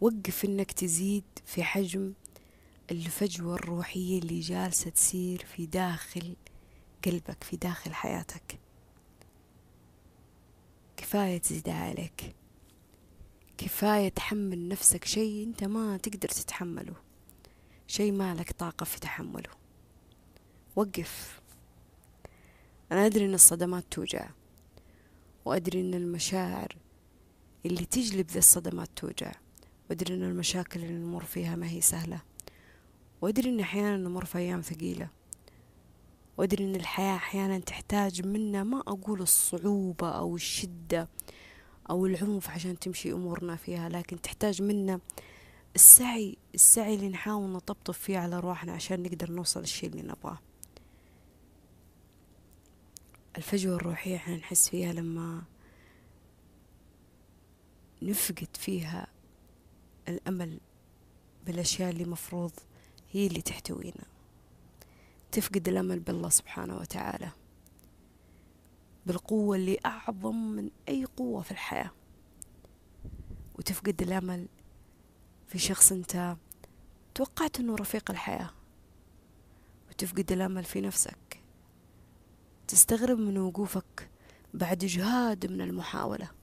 وقف إنك تزيد في حجم الفجوة الروحية اللي جالسة تصير في داخل قلبك في داخل حياتك. كفاية تزيد عليك. كفاية تحمل نفسك. شيء أنت ما تقدر تتحمله. شيء ما لك طاقة في تحمله. وقف. أنا أدري أن الصدمات توجع. وأدري أن المشاعر اللي تجلب ذي الصدمات توجع. وأدري أن المشاكل اللي نمر فيها ما هي سهلة. وأدري أن أحيانا نمر في أيام ثقيلة. وأدري أن الحياة أحيانا تحتاج منا ما أقول الصعوبة أو الشدة أو العنف عشان تمشي أمورنا فيها لكن تحتاج منا السعي السعي اللي نحاول نطبطب فيه على روحنا عشان نقدر نوصل للشي اللي نبغاه. الفجوة الروحية إحنا نحس فيها لما نفقد فيها الأمل بالأشياء اللي مفروض هي اللي تحتوينا. تفقد الأمل بالله سبحانه وتعالى. بالقوة اللي أعظم من أي قوة في الحياة. وتفقد الأمل في شخص أنت توقعت أنه رفيق الحياة. وتفقد الأمل في نفسك. تستغرب من وقوفك بعد جهاد من المحاولة.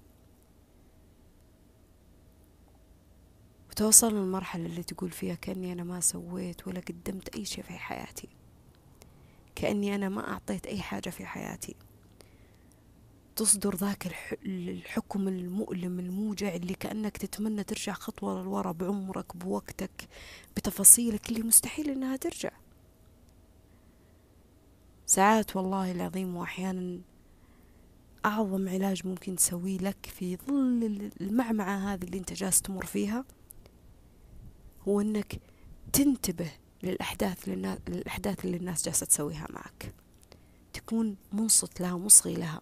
وتوصل للمرحلة اللي تقول فيها كأني أنا ما سويت ولا قدمت أي شيء في حياتي. كأني أنا ما أعطيت أي حاجة في حياتي. تصدر ذاك الحكم المؤلم الموجع اللي كأنك تتمنى ترجع خطوة للورا بعمرك بوقتك بتفاصيلك اللي مستحيل إنها ترجع. ساعات والله العظيم وأحيانا أعظم علاج ممكن تسويه لك في ظل المعمعة هذه اللي أنت جالس تمر فيها هو أنك تنتبه للأحداث للأحداث اللي الناس جالسة تسويها معك. تكون منصت لها مصغي لها.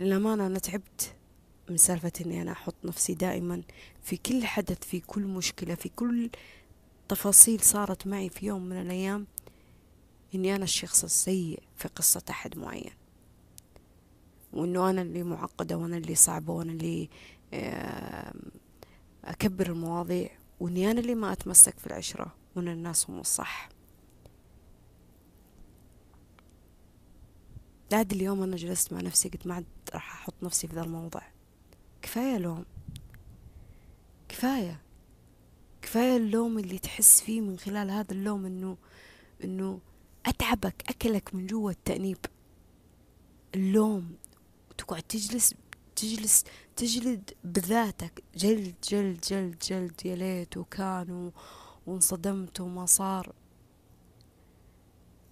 للأمانة أنا تعبت من سالفة إني أنا أحط نفسي دائما في كل حدث في كل مشكلة في كل تفاصيل صارت معي في يوم من الأيام إني أنا الشخص السيء في قصة أحد معين. وإنه أنا اللي معقدة وأنا اللي صعبة وأنا اللي أكبر المواضيع وإني أنا اللي ما أتمسك في العشرة وإن الناس هم الصح. بعد اليوم أنا جلست مع نفسي قلت ما عاد راح أحط نفسي في ذا الموضع كفاية لوم. كفاية. كفاية اللوم اللي تحس فيه من خلال هذا اللوم إنه إنه أتعبك أكلك من جوا التأنيب. اللوم. تقعد تجلس تجلس تجلد بذاتك. جلد جلد جلد جلد يا ليت وكان وانصدمت وما صار.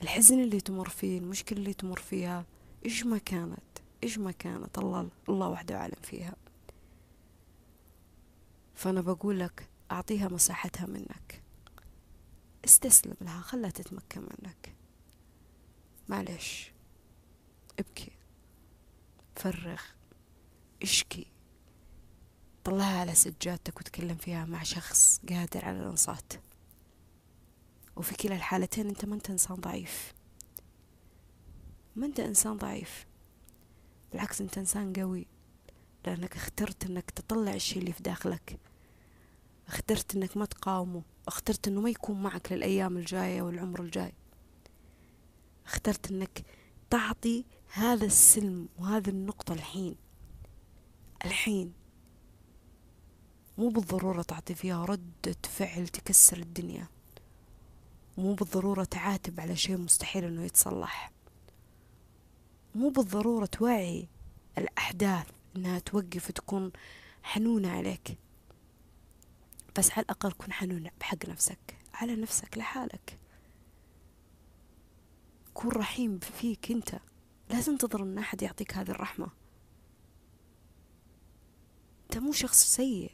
الحزن اللي تمر فيه المشكلة اللي تمر فيها إيش ما كانت؟ إيش ما كانت؟ الله الله وحده أعلم فيها. فأنا بقول لك أعطيها مساحتها منك. استسلم لها خلها تتمكن منك. معلش ابكي. فرغ اشكي طلعها على سجادتك وتكلم فيها مع شخص قادر على الانصات. وفي كلا الحالتين انت ما انت انسان ضعيف. ما انت انسان ضعيف. بالعكس انت انسان قوي لأنك اخترت انك تطلع الشيء اللي في داخلك. اخترت انك ما تقاومه. اخترت انه ما يكون معك للأيام الجاية والعمر الجاي. اخترت انك تعطي هذا السلم وهذه النقطة الحين. الحين. مو بالضرورة تعطي فيها ردة فعل تكسر الدنيا. مو بالضرورة تعاتب على شيء مستحيل إنه يتصلح. مو بالضرورة توعي الأحداث إنها توقف وتكون حنونة عليك. بس على الأقل كن حنون بحق نفسك على نفسك لحالك. كون رحيم فيك أنت. لا تنتظر أن أحد يعطيك هذه الرحمة. أنت مو شخص سيء.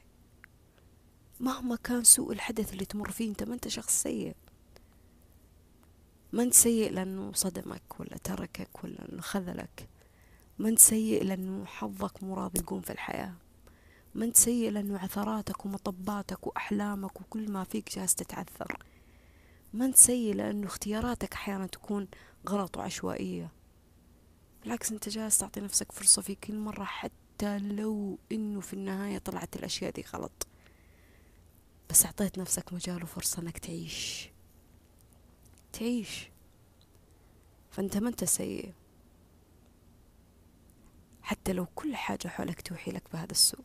مهما كان سوء الحدث اللي تمر فيه أنت ما أنت شخص سيء. ما أنت سيء لأنه صدمك ولا تركك ولا أنه خذلك. ما أنت سيء لأنه حظك مو راضي يقوم في الحياة. ما أنت سيء لأنه عثراتك ومطباتك وأحلامك وكل ما فيك جالس تتعثر. ما أنت سيء لأنه اختياراتك أحيانا تكون غلط وعشوائية. بالعكس انت جالس تعطي نفسك فرصة في كل مرة حتى لو إنه في النهاية طلعت الأشياء دي غلط. بس أعطيت نفسك مجال وفرصة إنك تعيش. تعيش. فأنت ما أنت سيء. حتى لو كل حاجة حولك توحي لك بهذا السوء.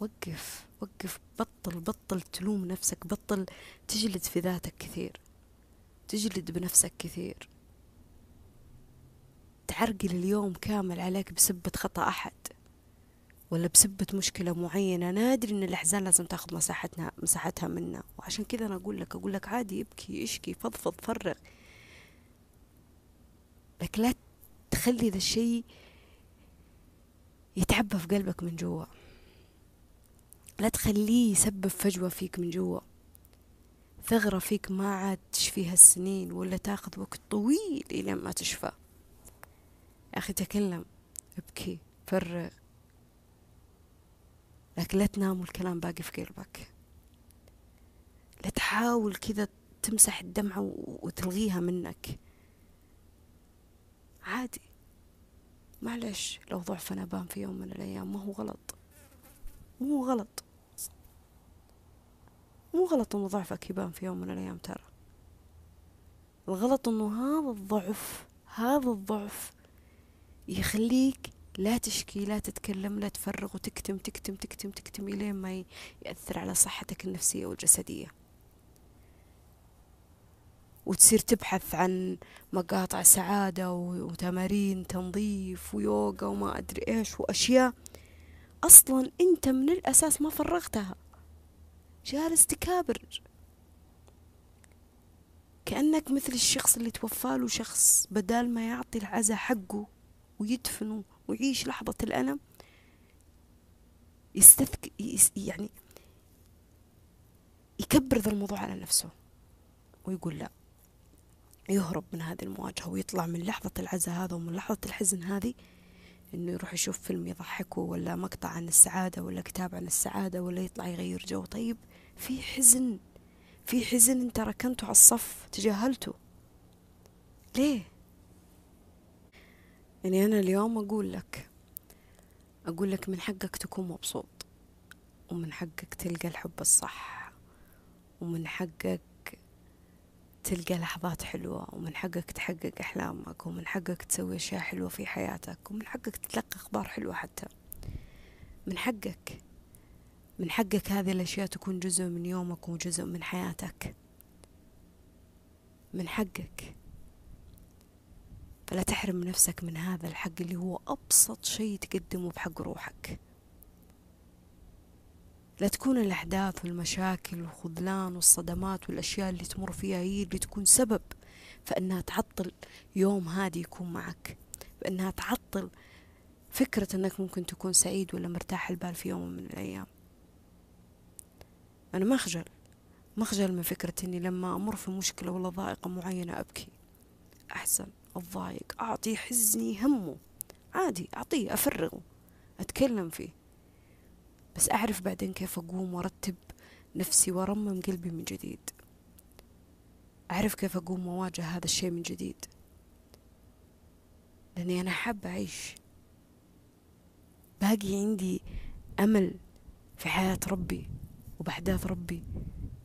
وقف. وقف. بطل. بطل تلوم نفسك. بطل تجلد في ذاتك كثير. تجلد بنفسك كثير. تعرقل اليوم كامل عليك بسبة خطأ أحد ولا بسبة مشكلة معينة. نادر إن الأحزان لازم تاخذ مساحتنا مساحتها منا. وعشان كذا أنا أقول لك أقول لك عادي ابكي اشكي فضفض فرغ. لك لا تخلي ذا الشيء يتعبى في قلبك من جوا. لا تخليه يسبب فجوة فيك من جوا. ثغرة فيك ما عاد تشفيها السنين ولا تاخذ وقت طويل إلى ما تشفى. أخي تكلم ابكي فرغ. لكن لا تنام والكلام باقي في قلبك. لا تحاول كذا تمسح الدمعة وتلغيها منك. عادي. معلش لو ضعفنا بان في يوم من الأيام ما هو غلط. مو غلط. مو غلط إنه ضعفك يبان في يوم من الأيام ترى. الغلط إنه هذا الضعف هذا الضعف يخليك لا تشكي لا تتكلم لا تفرغ وتكتم تكتم تكتم تكتم إلين ما يأثر على صحتك النفسية والجسدية. وتصير تبحث عن مقاطع سعادة وتمارين تنظيف ويوغا وما أدري إيش وأشياء أصلا أنت من الأساس ما فرغتها. جالس تكابر. كأنك مثل الشخص اللي توفاله شخص بدال ما يعطي العزا حقه. ويدفنه ويعيش لحظة الألم يستذك يعني يكبر ذا الموضوع على نفسه ويقول لا يهرب من هذه المواجهة ويطلع من لحظة العزاء هذا ومن لحظة الحزن هذه إنه يروح يشوف فيلم يضحكه ولا مقطع عن السعادة ولا كتاب عن السعادة ولا يطلع يغير جو. طيب في حزن في حزن أنت ركنته على الصف تجاهلته. ليه؟ يعني أنا اليوم أقول لك أقول لك من حقك تكون مبسوط ومن حقك تلقى الحب الصح ومن حقك تلقى لحظات حلوة ومن حقك تحقق أحلامك ومن حقك تسوي أشياء حلوة في حياتك ومن حقك تتلقى أخبار حلوة حتى. من حقك من حقك هذه الأشياء تكون جزء من يومك وجزء من حياتك. من حقك فلا تحرم نفسك من هذا الحق اللي هو أبسط شيء تقدمه بحق روحك. لا تكون الأحداث والمشاكل والخذلان والصدمات والأشياء اللي تمر فيها هي اللي تكون سبب فإنها تعطل يوم هادي يكون معك فإنها تعطل فكرة أنك ممكن تكون سعيد ولا مرتاح البال في يوم من الأيام. أنا مخجل مخجل من فكرة أني لما أمر في مشكلة ولا ضائقة معينة أبكي. أحسن. أتضايق أعطي حزني همه. عادي أعطيه أفرغه أتكلم فيه. بس أعرف بعدين كيف أقوم وأرتب نفسي وأرمم قلبي من جديد. أعرف كيف أقوم وأواجه هذا الشيء من جديد. لأني أنا حابة أعيش. باقي عندي أمل في حياة ربي وبأحداث ربي.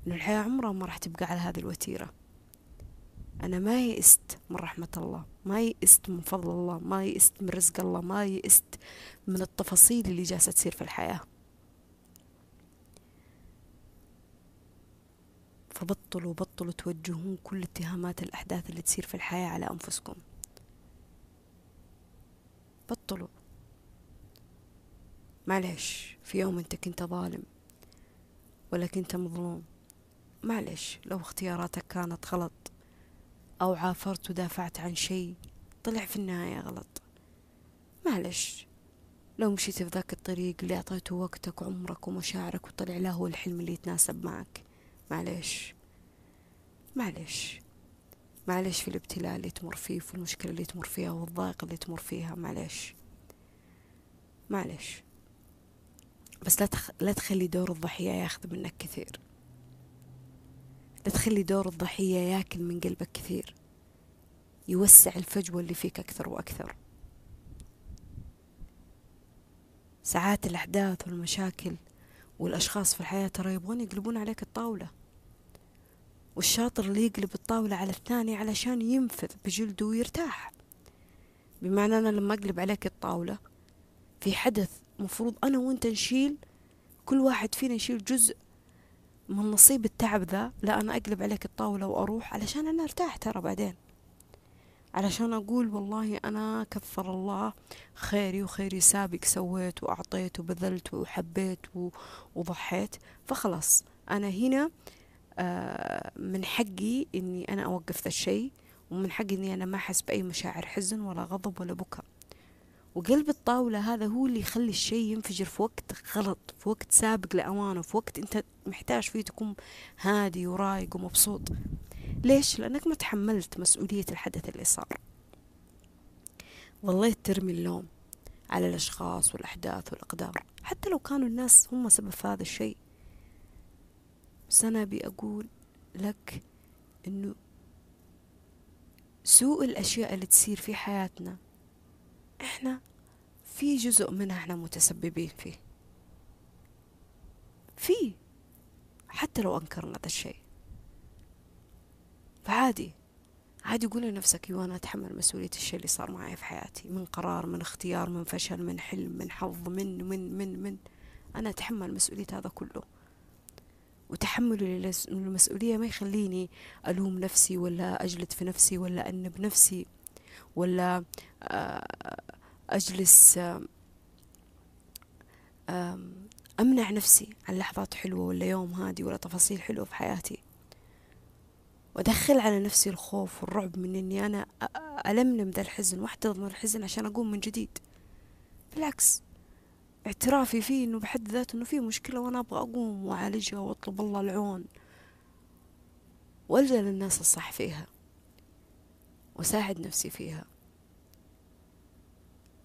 إنه الحياة عمرها ما راح تبقى على هذه الوتيرة. أنا ما يئست من رحمة الله ما يئست من فضل الله ما يئست من رزق الله ما يئست من التفاصيل اللي جالسة تصير في الحياة. فبطلوا بطلوا توجهون كل اتهامات الأحداث اللي تصير في الحياة على أنفسكم. بطلوا. معلش في يوم أنت كنت ظالم ولا كنت مظلوم معلش لو اختياراتك كانت غلط. أو عافرت ودافعت عن شيء. طلع في النهاية غلط. معلش لو مشيت في ذاك الطريق اللي أعطيته وقتك وعمرك ومشاعرك وطلع له هو الحلم اللي يتناسب معك. معلش. معلش. معلش في الابتلاء اللي تمر فيه في المشكلة اللي تمر فيها والضائقة اللي تمر فيها. معلش. معلش. بس لا, تخ... لا تخلي دور الضحية ياخذ منك كثير. لا تخلي دور الضحية ياكل من قلبك كثير. يوسع الفجوة اللي فيك أكثر وأكثر. ساعات الأحداث والمشاكل والأشخاص في الحياة ترى يبغون يقلبون عليك الطاولة. والشاطر اللي يقلب الطاولة على الثاني علشان ينفذ بجلده ويرتاح. بمعنى أنا لما أقلب عليك الطاولة في حدث مفروض أنا وأنت نشيل كل واحد فينا يشيل جزء من نصيب التعب ذا لا أنا أقلب عليك الطاولة وأروح علشان أنا أرتاح ترى بعدين. علشان أقول والله أنا كثر الله خيري وخيري سابق سويت وأعطيت وبذلت وحبيت وضحيت. فخلاص أنا هنا آه، من حقي إني أنا أوقف ذا الشيء ومن حقي إني أنا ما أحس بأي مشاعر حزن ولا غضب ولا بكاء. وقلب الطاولة هذا هو اللي يخلي الشيء ينفجر في وقت غلط في وقت سابق لأوانه في وقت أنت محتاج فيه تكون هادي ورايق ومبسوط. ليش؟ لأنك ما تحملت مسؤولية الحدث اللي صار. ظليت ترمي اللوم على الأشخاص والأحداث والأقدار حتى لو كانوا الناس هم سبب في هذا الشيء. بس أنا أبي أقول لك إنه سوء الأشياء اللي تصير في حياتنا إحنا في جزء منها إحنا متسببين فيه. في حتى لو أنكرنا هذا الشيء. فعادي عادي قول لنفسك أيوه أنا أتحمل مسؤولية الشيء اللي صار معي في حياتي. من قرار من اختيار من فشل من حلم من حظ من من من من. أنا أتحمل مسؤولية هذا كله. وتحملي للمسؤولية ما يخليني ألوم نفسي ولا أجلد في نفسي ولا أنب نفسي. ولا آه، أجلس أمنع نفسي عن لحظات حلوة ولا يوم هادي ولا تفاصيل حلوة في حياتي. وأدخل على نفسي الخوف والرعب من إني أنا ألملم ذا الحزن وأحتضن الحزن عشان أقوم من جديد. بالعكس اعترافي فيه إنه بحد ذاته إنه فيه مشكلة وأنا أبغى أقوم وأعالجها وأطلب الله العون. وألجأ للناس الصح فيها. وأساعد نفسي فيها.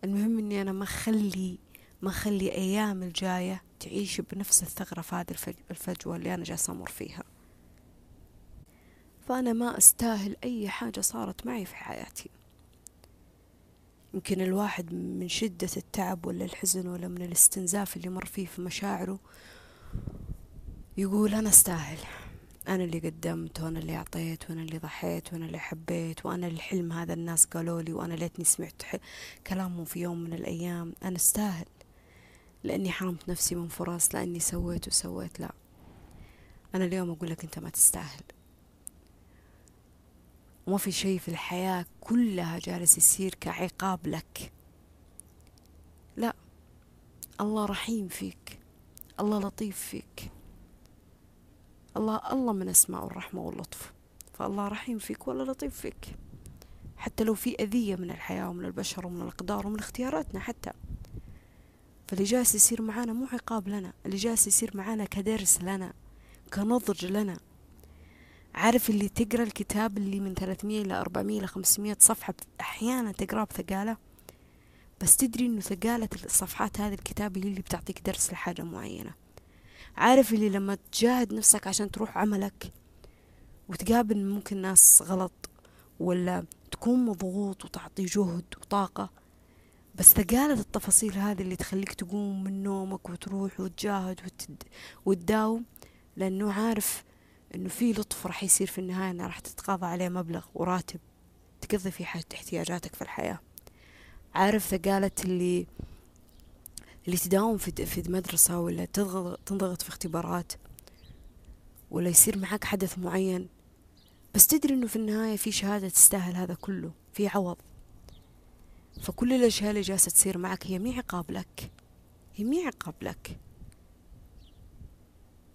المهم إني أنا ما أخلي ما أخلي أيام الجاية تعيش بنفس الثغرة في هذه الفجوة اللي أنا جالسة أمر فيها. فأنا ما أستاهل أي حاجة صارت معي في حياتي. يمكن الواحد من شدة التعب ولا الحزن ولا من الاستنزاف اللي مر فيه في مشاعره يقول أنا أستاهل. أنا اللي قدمت وأنا اللي أعطيت وأنا اللي ضحيت وأنا اللي حبيت وأنا الحلم هذا الناس قالوا لي وأنا ليتني سمعت كلامهم في يوم من الأيام. أنا أستاهل لأني حرمت نفسي من فرص لأني سويت وسويت. لا أنا اليوم أقول لك أنت ما تستاهل. وما في شيء في الحياة كلها جالس يصير كعقاب لك. لا الله رحيم فيك الله لطيف فيك. الله الله من أسماء الرحمة واللطف. فالله رحيم فيك ولا لطيف فيك. حتى لو في أذية من الحياة ومن البشر ومن الأقدار ومن اختياراتنا حتى. فاللي جالس يصير معانا مو عقاب لنا اللي جالس يصير معانا كدرس لنا كنضج لنا. عارف اللي تقرأ الكتاب اللي من 300 إلى 400 إلى 500 صفحة أحيانا تقراه بثقالة؟ بس تدري إنه ثقالة الصفحات هذه الكتاب هي اللي بتعطيك درس لحاجة معينة. عارف اللي لما تجاهد نفسك عشان تروح عملك وتقابل ممكن ناس غلط ولا تكون مضغوط وتعطي جهد وطاقة بس ثقالة التفاصيل هذه اللي تخليك تقوم من نومك وتروح وتجاهد وتد... وتداوم لأنه عارف إنه في لطف راح يصير في النهاية انه راح تتقاضى عليه مبلغ وراتب تقضي فيه احتياجاتك في الحياة. عارف ثقالة اللي اللي تداوم في في مدرسة ولا تنضغط في اختبارات ولا يصير معك حدث معين. بس تدري إنه في النهاية في شهادة تستاهل هذا كله في عوض. فكل الأشياء اللي جالسة تصير معك هي مي عقاب لك. هي مي عقاب لك.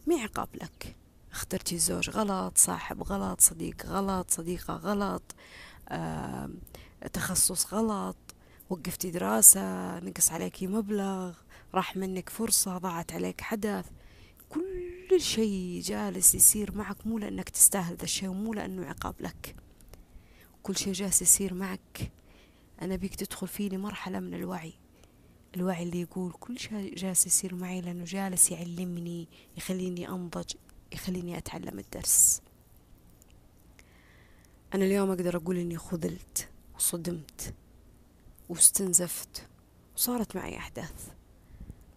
مي عقاب لك. اخترتي زوج غلط صاحب غلط صديق غلط صديقة غلط آه، تخصص غلط. وقفتي دراسة نقص عليكي مبلغ راح منك فرصة ضاعت عليك حدث. كل شيء جالس يصير معك مو لأنك تستاهل ذا الشيء ومو لأنه عقاب لك. كل شيء جالس يصير معك. أنا بيك تدخل فيه لمرحلة من الوعي. الوعي اللي يقول كل شيء جالس يصير معي لأنه جالس يعلمني يخليني أنضج يخليني أتعلم الدرس. أنا اليوم أقدر أقول إني خذلت وصدمت. واستنزفت وصارت معي أحداث.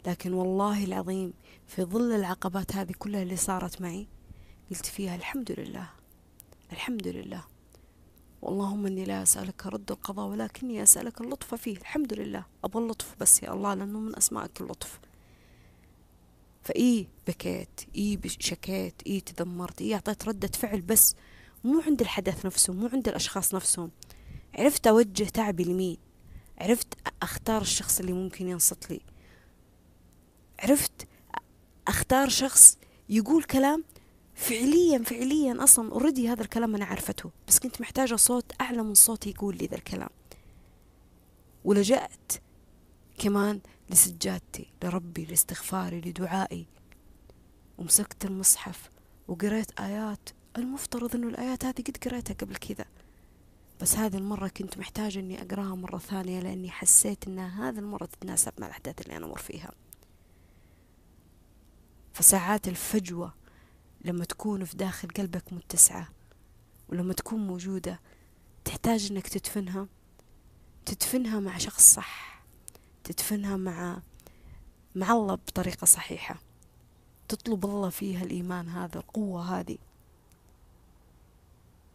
لكن والله العظيم في ظل العقبات هذه كلها اللي صارت معي قلت فيها الحمد لله الحمد لله. واللهم إني لا أسألك رد القضاء ولكني أسألك اللطف فيه الحمد لله. أبغى اللطف بس يا الله لأنه من أسمائك اللطف. فإي بكيت إي شكيت إي تذمرت إي أعطيت ردة فعل بس مو عند الحدث نفسه مو عند الأشخاص نفسهم. عرفت أوجه تعبي لمين؟ عرفت أختار الشخص اللي ممكن ينصت لي. عرفت أختار شخص يقول كلام فعليا فعليا أصلا already هذا الكلام أنا عرفته بس كنت محتاجة صوت أعلى من صوتي يقول لي ذا الكلام. ولجأت كمان لسجادتي لربي لاستغفاري لدعائي. ومسكت المصحف وقريت آيات. المفترض إنه الآيات هذه قد قريتها قبل كذا. بس هذه المرة كنت محتاجة إني أقراها مرة ثانية لأني حسيت إنها هذه المرة تتناسب مع الأحداث اللي أنا أمر فيها. فساعات الفجوة لما تكون في داخل قلبك متسعة ولما تكون موجودة تحتاج إنك تدفنها تدفنها مع شخص صح تدفنها مع مع الله بطريقة صحيحة. تطلب الله فيها الإيمان هذا القوة هذه.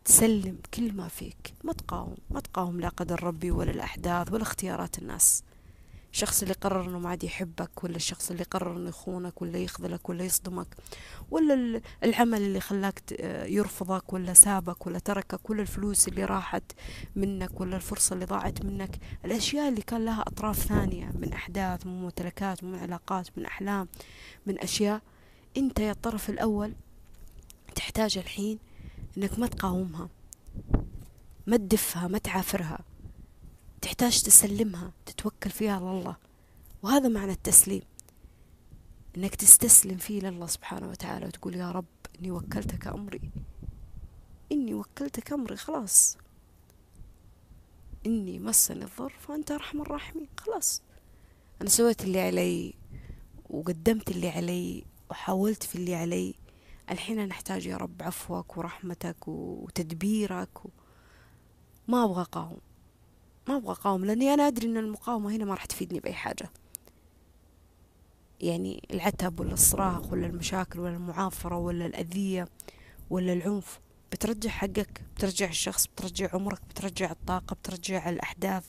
تسلم كل ما فيك. ما تقاوم ما تقاوم لا قدر ربي ولا الأحداث ولا اختيارات الناس. الشخص اللي قرر إنه ما عاد يحبك ولا الشخص اللي قرر إنه يخونك ولا يخذلك ولا يصدمك ولا العمل اللي خلاك يرفضك ولا سابك ولا تركك ولا الفلوس اللي راحت منك ولا الفرصة اللي ضاعت منك. الأشياء اللي كان لها أطراف ثانية من أحداث من ممتلكات من علاقات من أحلام من أشياء. أنت يا الطرف الأول تحتاج الحين أنك ما تقاومها ما تدفها ما تعافرها. تحتاج تسلمها تتوكل فيها الله. وهذا معنى التسليم. إنك تستسلم فيه لله سبحانه وتعالى وتقول يا رب إني وكلتك أمري. إني وكلتك أمري خلاص. إني مسني الضر فانت أرحم الراحمين خلاص. أنا سويت اللي علي وقدمت اللي علي وحاولت في اللي علي. الحين أنا أحتاج يا رب عفوك ورحمتك وتدبيرك و... ما أبغى أقاوم ما أبغى أقاوم لأني أنا أدري أن المقاومة هنا ما راح تفيدني بأي حاجة يعني العتب ولا الصراخ ولا المشاكل ولا المعافرة ولا الأذية ولا العنف بترجع حقك بترجع الشخص بترجع عمرك بترجع الطاقة بترجع الأحداث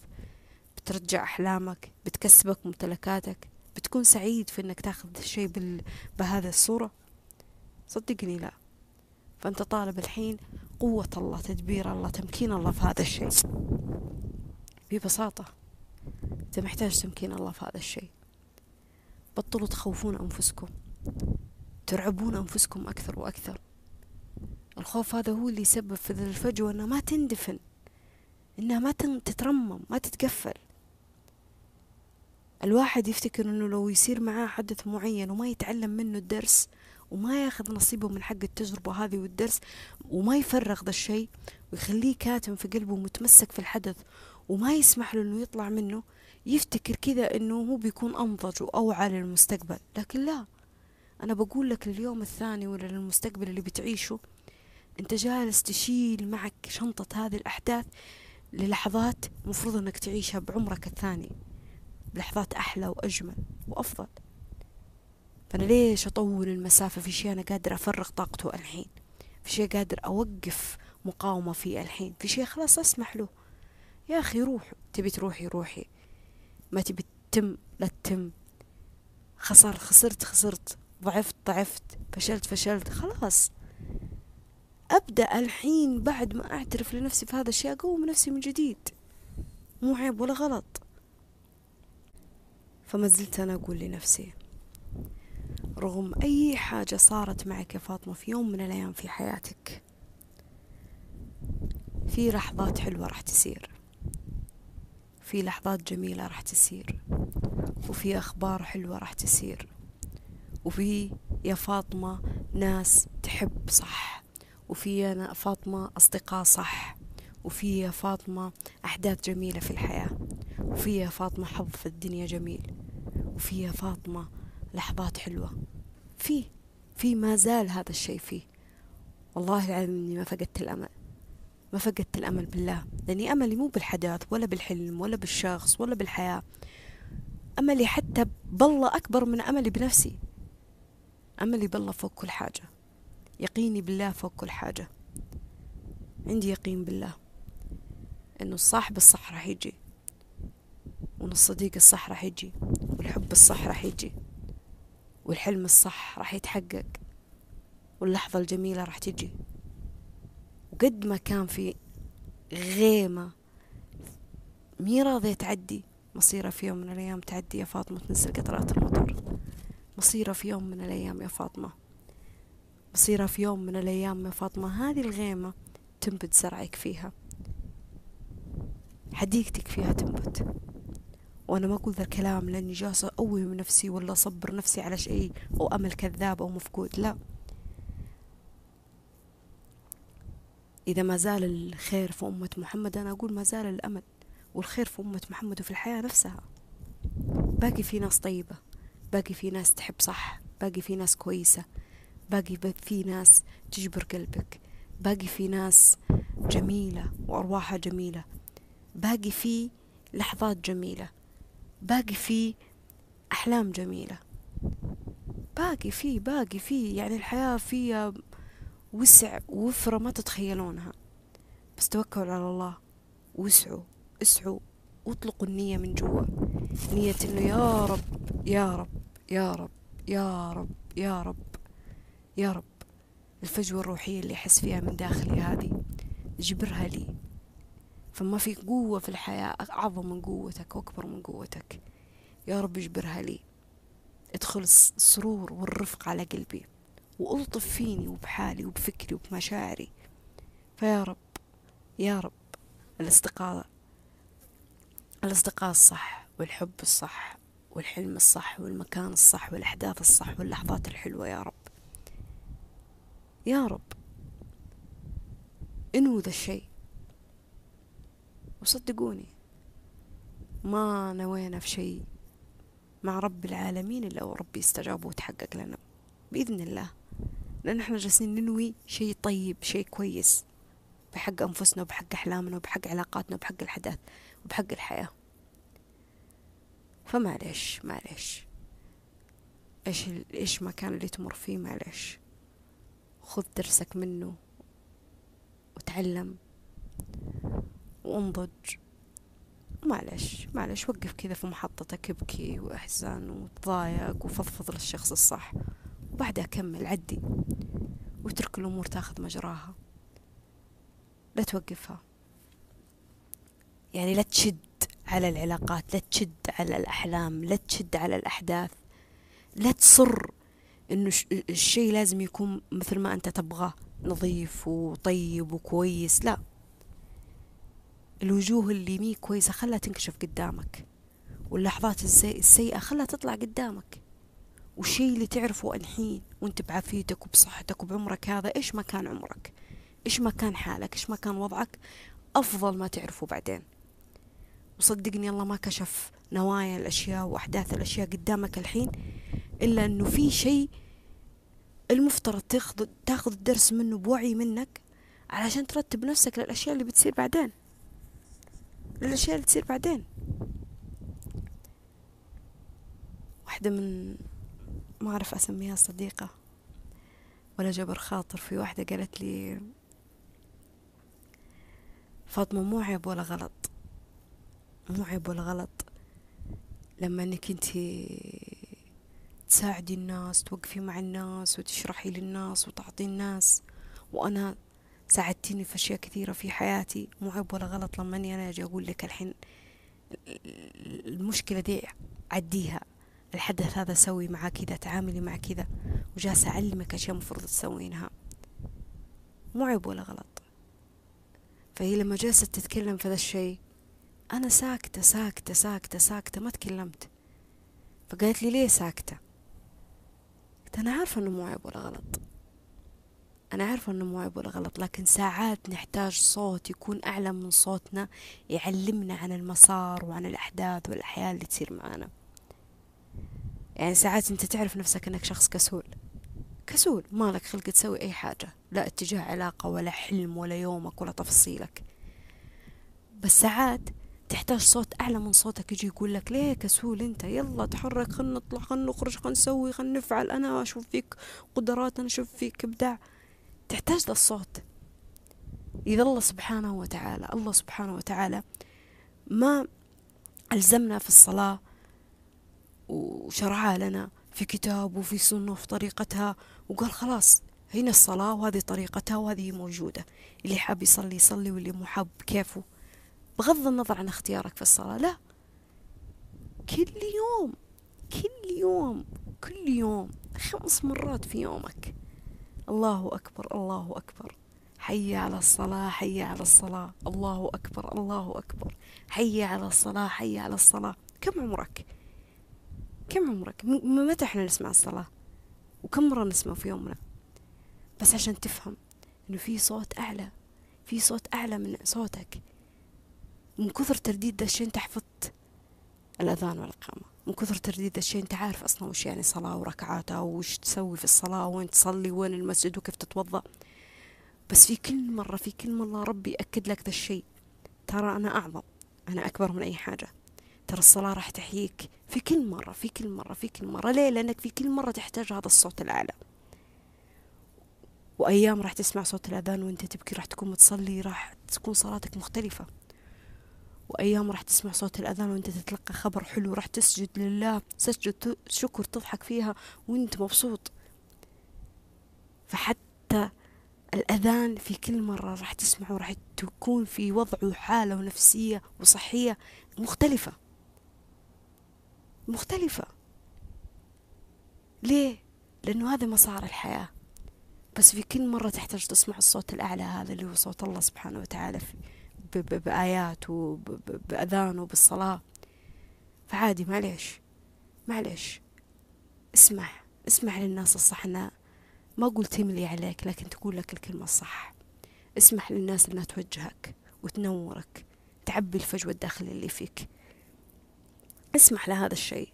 بترجع أحلامك بتكسبك ممتلكاتك بتكون سعيد في أنك تاخذ الشيء. بهذه الصورة صدقني لا. فأنت طالب الحين قوة الله تدبير الله تمكين الله في هذا الشيء. ببساطة أنت محتاج تمكين الله في هذا الشيء. بطلوا تخوفون أنفسكم. ترعبون أنفسكم أكثر وأكثر. الخوف هذا هو اللي يسبب في الفجوة أنها ما تندفن. إنها ما تترمم ما تتقفل. الواحد يفتكر إنه لو يصير معاه حدث معين وما يتعلم منه الدرس وما ياخذ نصيبه من حق التجربة هذه والدرس وما يفرغ ذا الشيء ويخليه كاتم في قلبه متمسك في الحدث وما يسمح له إنه يطلع منه يفتكر كذا إنه هو بيكون أنضج وأوعى للمستقبل. لكن لا أنا بقول لك اليوم الثاني ولا للمستقبل اللي بتعيشه أنت جالس تشيل معك شنطة هذه الأحداث للحظات مفروض إنك تعيشها بعمرك الثاني بلحظات أحلى وأجمل وأفضل. فأنا ليش أطول المسافة؟ في شيء أنا قادر أفرغ طاقته الحين. في شيء قادر أوقف مقاومة فيه الحين. في شيء خلاص أسمح له. يا أخي روح. تبي تروحي روحي. ما تبي تتم لا تتم. خسر خسرت خسرت. ضعفت ضعفت. فشلت فشلت. خلاص. أبدأ الحين بعد ما أعترف لنفسي في هذا الشيء. أقوم نفسي من جديد. مو عيب ولا غلط. فما زلت أنا أقول لنفسي رغم أي حاجة صارت معك يا فاطمة في يوم من الأيام في حياتك في لحظات حلوة راح تصير في لحظات جميلة راح تصير وفي أخبار حلوة راح تصير وفي يا فاطمة ناس تحب صح وفي يا فاطمة أصدقاء صح وفي يا فاطمة أحداث جميلة في الحياة وفي يا فاطمة حظ في الدنيا جميل وفي يا فاطمة لحظات حلوة. في في ما زال هذا الشيء فيه. والله العظيم إني ما فقدت الأمل. ما فقدت الأمل بالله. لأني أملي مو بالحدث ولا بالحلم ولا بالشخص ولا بالحياة. أملي حتى بالله أكبر من أملي بنفسي. أملي بالله فوق كل حاجة. يقيني بالله فوق كل حاجة. عندي يقين بالله. إنه الصاحب الصح راح يجي. وإن الصديق الصح راح يجي. والحب الصح راح يجي. والحلم الصح راح يتحقق واللحظة الجميلة راح تجي. وقد ما كان في غيمة مي راضية تعدي مصيرها في يوم من الأيام تعدي يا فاطمة تنزل قطرات المطر. مصيرها في يوم من الأيام يا فاطمة. مصيرها في يوم من الأيام يا فاطمة. هذه الغيمة تنبت زرعك فيها. حديقتك فيها تنبت. وأنا ما أقول ذا الكلام لأني جالسة أوهم نفسي ولا أصبر نفسي على شيء أو أمل كذاب أو مفقود لا. إذا ما زال الخير في أمة محمد أنا أقول ما زال الأمل والخير في أمة محمد وفي الحياة نفسها. باقي في ناس طيبة باقي في ناس تحب صح باقي في ناس كويسة باقي في ناس تجبر قلبك باقي في ناس جميلة وأرواحها جميلة باقي في لحظات جميلة. باقي في أحلام جميلة. باقي في باقي في يعني الحياة فيها وسع وفرة ما تتخيلونها. بس توكلوا على الله واسعوا اسعوا واطلقوا النية من جوا. نية إنه يا رب يا رب يا رب يا رب يا رب يا رب. الفجوة الروحية اللي أحس فيها من داخلي هذه جبرها لي. فما في قوة في الحياة أعظم من قوتك وأكبر من قوتك. يا رب اجبرها لي. ادخل السرور والرفق على قلبي. وألطف فيني وبحالي وبفكري وبمشاعري. فيا رب يا رب. الاستقاء الاصدقاء الصح والحب الصح والحلم الصح والمكان الصح والأحداث الصح واللحظات الحلوة يا رب. يا رب. انو ذا الشيء. وصدقوني ما نوينا في شيء مع رب العالمين إلا وربي استجاب وتحقق لنا. بإذن الله لأن إحنا جالسين ننوي شيء طيب شيء كويس بحق أنفسنا وبحق أحلامنا وبحق علاقاتنا وبحق الحدث وبحق الحياة. فمعليش معليش. إيش إيش ما كان اللي تمر فيه؟ معليش. خذ درسك منه وتعلم. وانضج. معلش معلش وقف كذا في محطتك ابكي واحزن وتضايق وفضفض للشخص الصح. وبعدها كمل عدي. واترك الأمور تاخذ مجراها. لا توقفها. يعني لا تشد على العلاقات لا تشد على الأحلام لا تشد على الأحداث. لا تصر إنه الشيء لازم يكون مثل ما أنت تبغاه نظيف وطيب وكويس. لا. الوجوه اللي مي كويسة خلها تنكشف قدامك واللحظات السيئة خلها تطلع قدامك. والشيء اللي تعرفه الحين وانت بعافيتك وبصحتك وبعمرك هذا إيش ما كان عمرك؟ إيش ما كان حالك؟ إيش ما كان وضعك؟ أفضل ما تعرفه بعدين. وصدقني الله ما كشف نوايا الأشياء وأحداث الأشياء قدامك الحين إلا إنه في شيء المفترض تاخذ تاخذ الدرس منه بوعي منك علشان ترتب نفسك للأشياء اللي بتصير بعدين. للاشياء اللي تصير بعدين. واحدة من ما أعرف أسميها صديقة ولا جبر خاطر في واحدة قالت لي فاطمة مو عيب ولا غلط مو عيب ولا غلط. لما إنك انتي تساعدي الناس توقفي مع الناس وتشرحي للناس وتعطي الناس وأنا ساعدتيني في أشياء كثيرة في حياتي. مو عيب ولا غلط لما أني أنا أجي أقول لك الحين المشكلة دي عديها. الحدث هذا سوي معاه كذا تعاملي مع كذا وجالسة أعلمك أشياء مفروض تسوينها. مو عيب ولا غلط. فهي لما جلست تتكلم في ذا الشيء أنا ساكتة ساكتة ساكتة ساكتة ما تكلمت. فقالت لي ليه ساكتة؟ قلت أنا عارفة إنه مو عيب ولا غلط. أنا عارفة إنه مو عيب ولا غلط لكن ساعات نحتاج صوت يكون أعلى من صوتنا يعلمنا عن المسار وعن الأحداث والأحياء اللي تصير معنا يعني ساعات أنت تعرف نفسك إنك شخص كسول. كسول مالك خلق تسوي أي حاجة لا اتجاه علاقة ولا حلم ولا يومك ولا تفاصيلك بس ساعات تحتاج صوت أعلى من صوتك يجي يقول لك ليه كسول أنت؟ يلا تحرك خلنا نطلع خلنا نخرج خلنا نسوي خلنا نفعل أنا أشوف فيك قدرات أنا أشوف فيك إبداع. تحتاج ذا الصوت إذا الله سبحانه وتعالى الله سبحانه وتعالى ما ألزمنا في الصلاة وشرعها لنا في كتاب وفي سنة وفي طريقتها وقال خلاص هنا الصلاة وهذه طريقتها وهذه موجودة. اللي حاب يصلي يصلي واللي مو حاب كيفه. بغض النظر عن اختيارك في الصلاة لا. كل يوم كل يوم كل يوم خمس مرات في يومك. الله أكبر الله أكبر. حي على الصلاة حي على الصلاة. الله أكبر الله أكبر. حي على الصلاة حي على الصلاة. كم عمرك؟ كم عمرك؟ متى إحنا نسمع الصلاة؟ وكم مرة نسمع في يومنا؟ بس عشان تفهم إنه في صوت أعلى في صوت أعلى من صوتك. من كثر ترديد ده الشيء انت حفظت الأذان والإقامة؟ من كثر ترديد الشيء أنت عارف أصلا وش يعني صلاة وركعاتها وش تسوي في الصلاة وين تصلي وين المسجد وكيف تتوضأ. بس في كل مرة في كل مرة ربي يأكد لك ذا الشيء. ترى أنا أعظم أنا أكبر من أي حاجة. ترى الصلاة راح تحييك في كل مرة في كل مرة في كل مرة. ليه؟ لأنك في كل مرة تحتاج هذا الصوت الأعلى وأيام راح تسمع صوت الأذان وأنت تبكي راح تكون متصلي راح تكون صلاتك مختلفة. وأيام راح تسمع صوت الأذان وأنت تتلقى خبر حلو راح تسجد لله سجد شكر تضحك فيها وأنت مبسوط. فحتى الأذان في كل مرة راح تسمعه راح تكون في وضع وحالة ونفسية وصحية مختلفة. مختلفة. ليه؟ لأنه هذا مسار الحياة. بس في كل مرة تحتاج تسمع الصوت الأعلى هذا اللي هو صوت الله سبحانه وتعالى بآيات وبأذان وبالصلاة. فعادي معليش معليش اسمع اسمع للناس الصح. أنا ما أقول تملي عليك لكن تقول لك الكلمة الصح. اسمح للناس أنها توجهك وتنورك تعبي الفجوة الداخلية اللي فيك. اسمح لهذا الشيء.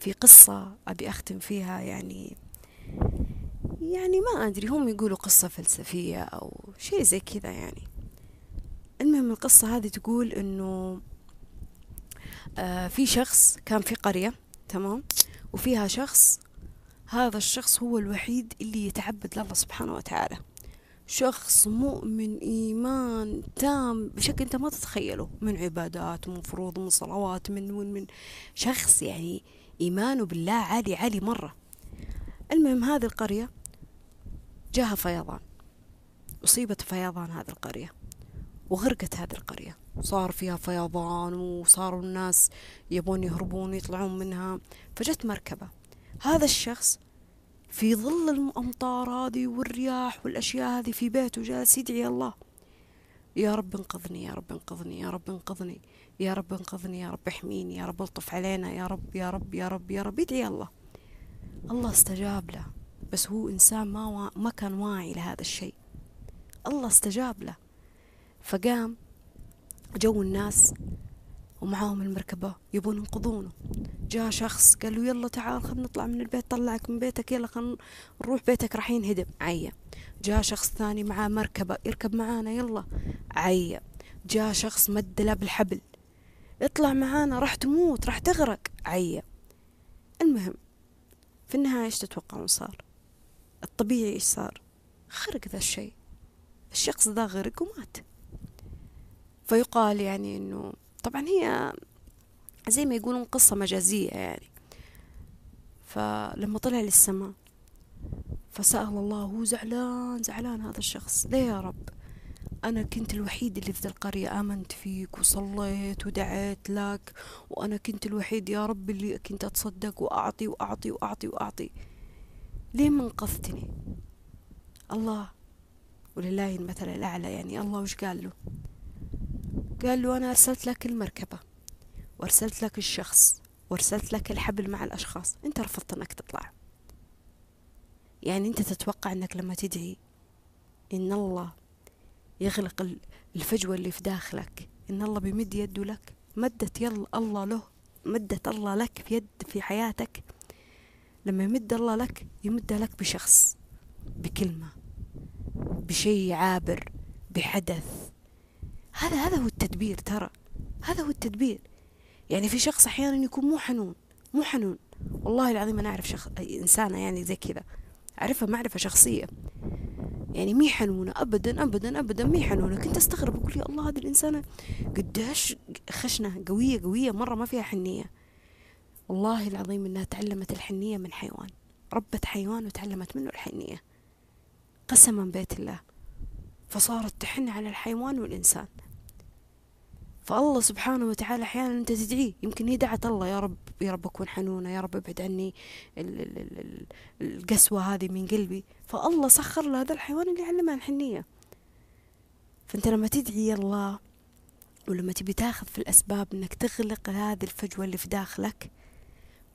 في قصة أبي أختم فيها يعني يعني ما أدري هم يقولوا قصة فلسفية أو شيء زي كذا يعني. المهم القصة هذه تقول إنه آه في شخص كان في قرية تمام؟ وفيها شخص هذا الشخص هو الوحيد اللي يتعبد لله سبحانه وتعالى. شخص مؤمن إيمان تام بشكل أنت ما تتخيله من عبادات ومن فروض ومن صلوات من من من شخص يعني إيمانه بالله عالي عالي مرة. المهم هذه القرية جاها فيضان أصيبت فيضان هذه القرية. وغرقت هذه القرية. صار فيها فيضان وصاروا الناس يبون يهربون يطلعون منها. فجت مركبة. هذا الشخص في ظل الأمطار هذه والرياح والأشياء هذه في بيته جالس يدعي الله. يا رب انقذني يا رب انقذني يا رب انقذني يا رب انقذني يا رب احميني يا رب الطف علينا يا رب يا رب يا رب يا رب. يدعي الله. الله استجاب له. بس هو إنسان ما. ما كان واعي لهذا الشيء. الله استجاب له. فقام جو الناس ومعاهم المركبة يبون ينقذونه جاء شخص قال له يلا تعال خلنا نطلع من البيت طلعك من بيتك يلا خلنا نروح بيتك راح ينهدم عيا. جاء شخص ثاني معاه مركبة يركب معانا يلا عيا. جاء شخص مد له بالحبل اطلع معانا راح تموت راح تغرق عيا. المهم في النهاية إيش تتوقعون صار؟ الطبيعي إيش صار؟ خرق ذا الشيء. الشخص ذا غرق ومات. فيقال يعني إنه طبعا هي زي ما يقولون قصة مجازية يعني. فلما طلع للسماء فسأل الله هو زعلان زعلان هذا الشخص ليه يا رب؟ أنا كنت الوحيد اللي في ذا القرية آمنت فيك وصليت ودعيت لك وأنا كنت الوحيد يا رب اللي كنت أتصدق وأعطي وأعطي وأعطي وأعطي. ليه ما انقذتني الله ولله المثل الأعلى يعني. الله وش قال له؟ قال له أنا أرسلت لك المركبة وأرسلت لك الشخص وأرسلت لك الحبل مع الأشخاص. أنت رفضت أنك تطلع. يعني أنت تتوقع أنك لما تدعي إن الله يغلق الفجوة اللي في داخلك إن الله بيمد يده لك مدت يلا الله له مدت الله لك في يد في حياتك لما يمد الله لك يمدها لك بشخص بكلمة بشيء عابر بحدث. هذا هذا هو التدبير ترى. هذا هو التدبير. يعني في شخص أحيانا يكون مو حنون مو حنون. والله العظيم أنا أعرف شخص إنسانة يعني زي كذا. أعرفها معرفة شخصية. يعني مي حنونة أبدا أبدا أبدا مي حنونة. كنت أستغرب أقول يا الله هذه الإنسانة قديش خشنة؟ قوية قوية مرة ما فيها حنية. والله العظيم إنها تعلمت الحنية من حيوان. ربت حيوان وتعلمت منه الحنية. قسما بيت الله. فصارت تحن على الحيوان والإنسان. فالله سبحانه وتعالى أحيانا أنت تدعيه يمكن هي دعت الله يا رب يا رب أكون حنونة يا رب أبعد عني القسوة هذه من قلبي. فالله سخر له هذا الحيوان اللي علمها الحنية فأنت لما تدعي الله ولما تبي تاخذ في الأسباب أنك تغلق هذه الفجوة اللي في داخلك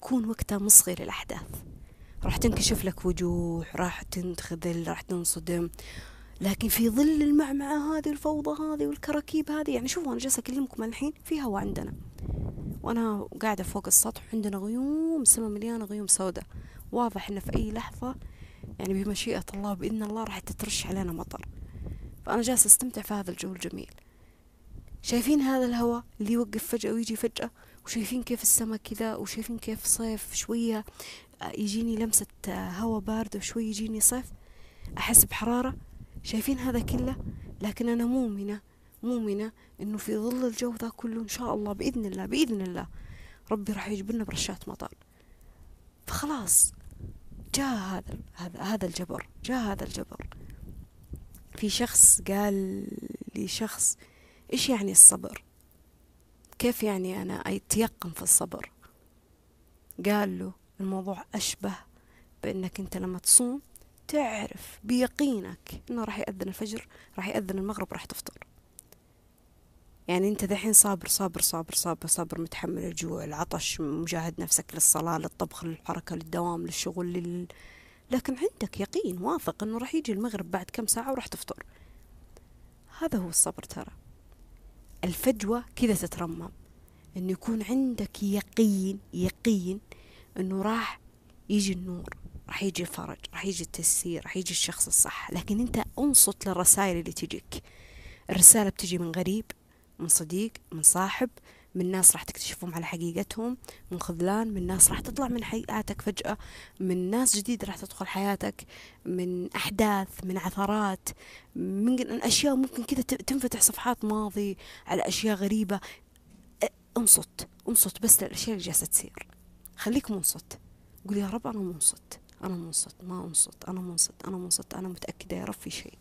كون وقتها مصغي للأحداث راح تنكشف لك وجوه راح تنخذل راح تنصدم لكن في ظل المعمعة هذه الفوضى هذه والكراكيب هذه يعني شوفوا أنا جالسة أكلمكم الحين في هوا عندنا. وأنا قاعدة فوق السطح عندنا غيوم السماء مليانة غيوم سوداء. واضح إن في أي لحظة يعني بمشيئة الله بإذن الله راح تترش علينا مطر. فأنا جالسة أستمتع في هذا الجو الجميل. شايفين هذا الهواء اللي يوقف فجأة ويجي فجأة؟ وشايفين كيف السماء كذا؟ وشايفين كيف صيف شوية؟ يجيني لمسة هواء بارد وشوي يجيني صيف؟ أحس بحرارة؟ شايفين هذا كله؟ لكن أنا مؤمنة مؤمنة إنه في ظل الجو ذا كله إن شاء الله بإذن الله بإذن الله ربي راح يجبرنا برشات مطر. فخلاص جاء هذا هذا هذا الجبر جاء هذا الجبر. في شخص قال لي شخص إيش يعني الصبر؟ كيف يعني أنا أتيقن في الصبر؟ قال له الموضوع أشبه بأنك أنت لما تصوم تعرف بيقينك إنه راح يأذن الفجر راح يأذن المغرب راح تفطر. يعني أنت دحين صابر صابر صابر صابر صابر متحمل الجوع العطش مجاهد نفسك للصلاة للطبخ للحركة للدوام للشغل لل... لكن عندك يقين واثق إنه راح يجي المغرب بعد كم ساعة وراح تفطر. هذا هو الصبر ترى. الفجوة كذا تترمم. إنه يكون عندك يقين يقين إنه راح يجي النور. راح يجي الفرج راح يجي التيسير راح يجي الشخص الصح. لكن انت انصت للرسائل اللي تجيك. الرسالة بتجي من غريب من صديق من صاحب من ناس راح تكتشفهم على حقيقتهم من خذلان من ناس راح تطلع من حياتك فجأة من ناس جديدة راح تدخل حياتك من أحداث من عثرات من أشياء ممكن كذا تنفتح صفحات ماضي على أشياء غريبة. انصت انصت بس للأشياء اللي جالسة تصير. خليك منصت. قول يا رب أنا منصت. أنا منصت ما أنصت أنا منصت أنا منصت أنا متأكدة يا رب في شيء.